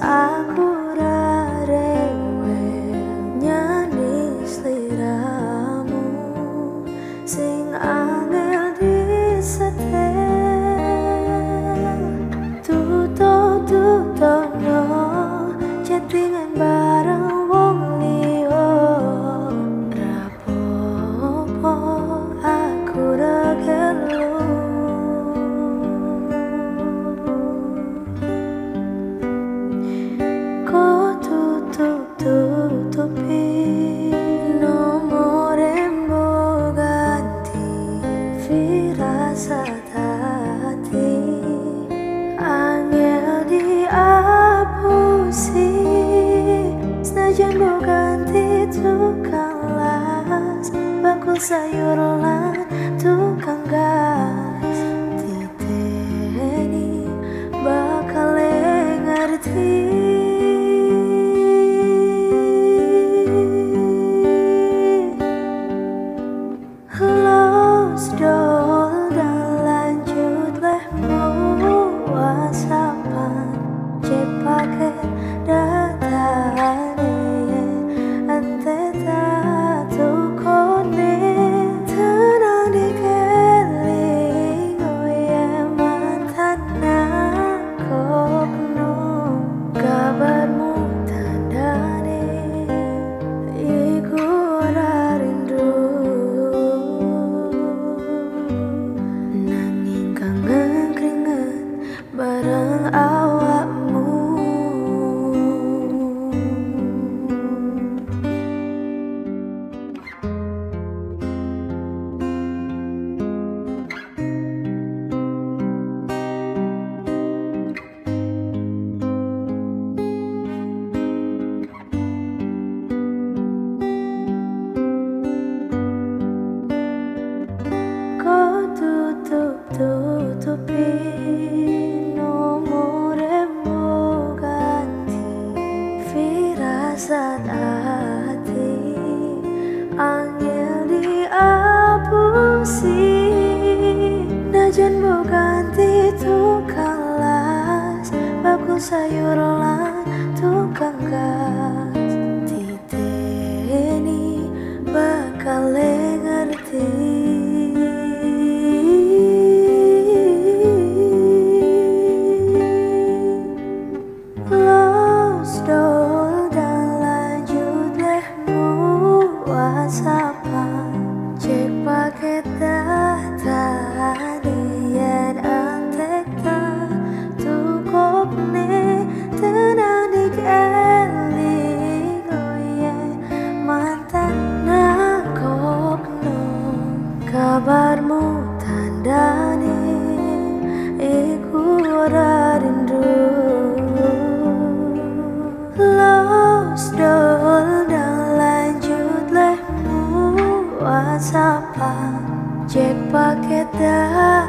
I Najan ganti tukang las Bakul sayur lan bareng awakmu. Kau tutup-tutupi nomormu Angel diapusi Najan mau ganti tukang las Bakul sayur lan tukang Kabarmu tandane Iku ora rindu. Los dol dan lanjut lehmu wasapan Cek paket dah